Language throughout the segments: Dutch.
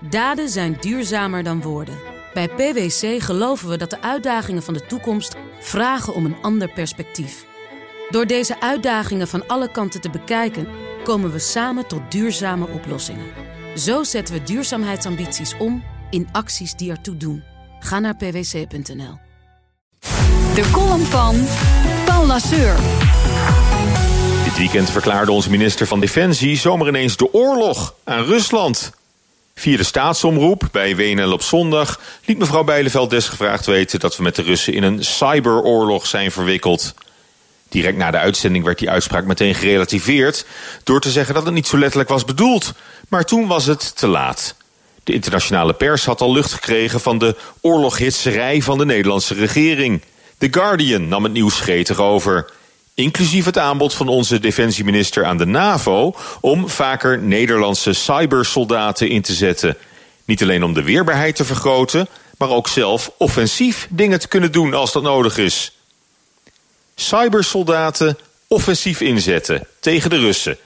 Daden zijn duurzamer dan woorden. Bij PwC geloven we dat de uitdagingen van de toekomst vragen om een ander perspectief. Door deze uitdagingen van alle kanten te bekijken, komen we samen tot duurzame oplossingen. Zo zetten we duurzaamheidsambities om in acties die ertoe doen. Ga naar pwc.nl. De column van Paul Lasseur. Dit weekend verklaarde onze minister van Defensie zomaar ineens de oorlog aan Rusland. Via de staatsomroep bij WNL op zondag liet mevrouw Bijleveld desgevraagd weten dat we met de Russen in een cyberoorlog zijn verwikkeld. Direct na de uitzending werd die uitspraak meteen gerelativeerd door te zeggen dat het niet zo letterlijk was bedoeld. Maar toen was het te laat. De internationale pers had al lucht gekregen van de oorloghitserij van de Nederlandse regering. The Guardian nam het nieuws gretig over. Inclusief het aanbod van onze defensieminister aan de NAVO om vaker Nederlandse cybersoldaten in te zetten. Niet alleen om de weerbaarheid te vergroten, maar ook zelf offensief dingen te kunnen doen als dat nodig is. Cybersoldaten offensief inzetten tegen de Russen.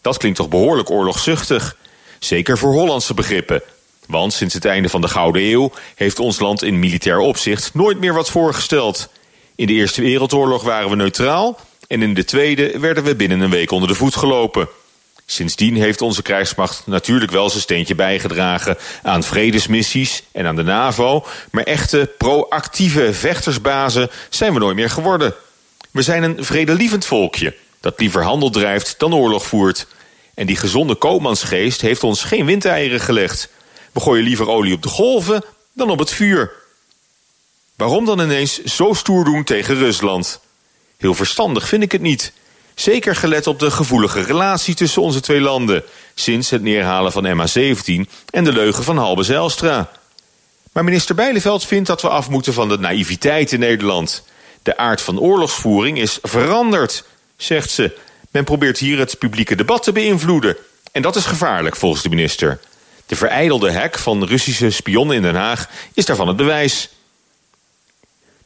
Dat klinkt toch behoorlijk oorlogzuchtig. Zeker voor Hollandse begrippen. Want sinds het einde van de Gouden Eeuw heeft ons land in militair opzicht nooit meer wat voorgesteld. In de Eerste Wereldoorlog waren we neutraal en in de Tweede werden we binnen een week onder de voet gelopen. Sindsdien heeft onze krijgsmacht natuurlijk wel zijn steentje bijgedragen aan vredesmissies en aan de NAVO, maar echte proactieve vechtersbazen zijn we nooit meer geworden. We zijn een vredelievend volkje dat liever handel drijft dan oorlog voert. En die gezonde koopmansgeest heeft ons geen windeieren gelegd. We gooien liever olie op de golven dan op het vuur. Waarom dan ineens zo stoer doen tegen Rusland? Heel verstandig vind ik het niet. Zeker gelet op de gevoelige relatie tussen onze twee landen... sinds het neerhalen van MH17 en de leugen van Halbe Zijlstra. Maar minister Bijleveld vindt dat we af moeten van de naïviteit in Nederland. De aard van oorlogsvoering is veranderd, zegt ze. Men probeert hier het publieke debat te beïnvloeden. En dat is gevaarlijk, volgens de minister. De vereidelde hack van Russische spionnen in Den Haag is daarvan het bewijs.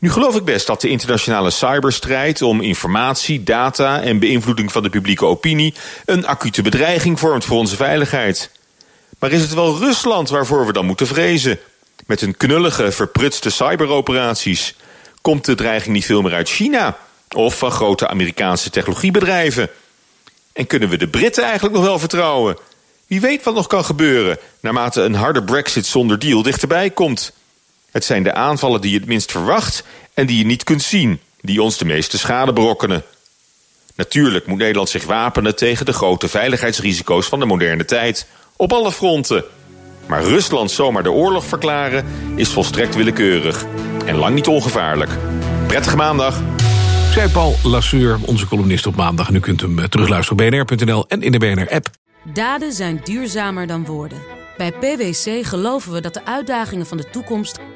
Nu geloof ik best dat de internationale cyberstrijd om informatie, data en beïnvloeding van de publieke opinie een acute bedreiging vormt voor onze veiligheid. Maar is het wel Rusland waarvoor we dan moeten vrezen? Met hun knullige, verprutste cyberoperaties. Komt de dreiging niet veel meer uit China of van grote Amerikaanse technologiebedrijven? En kunnen we de Britten eigenlijk nog wel vertrouwen? Wie weet wat nog kan gebeuren naarmate een harde brexit zonder deal dichterbij komt. Het zijn de aanvallen die je het minst verwacht en die je niet kunt zien, die ons de meeste schade berokkenen. Natuurlijk moet Nederland zich wapenen tegen de grote veiligheidsrisico's van de moderne tijd, op alle fronten. Maar Rusland zomaar de oorlog verklaren is volstrekt willekeurig en lang niet ongevaarlijk. Prettige maandag. Zij Paul Lasseur, onze columnist op maandag. En u kunt hem eh, terugluisteren op bnr.nl en in de BNR-app. Daden zijn duurzamer dan woorden. Bij PwC geloven we dat de uitdagingen van de toekomst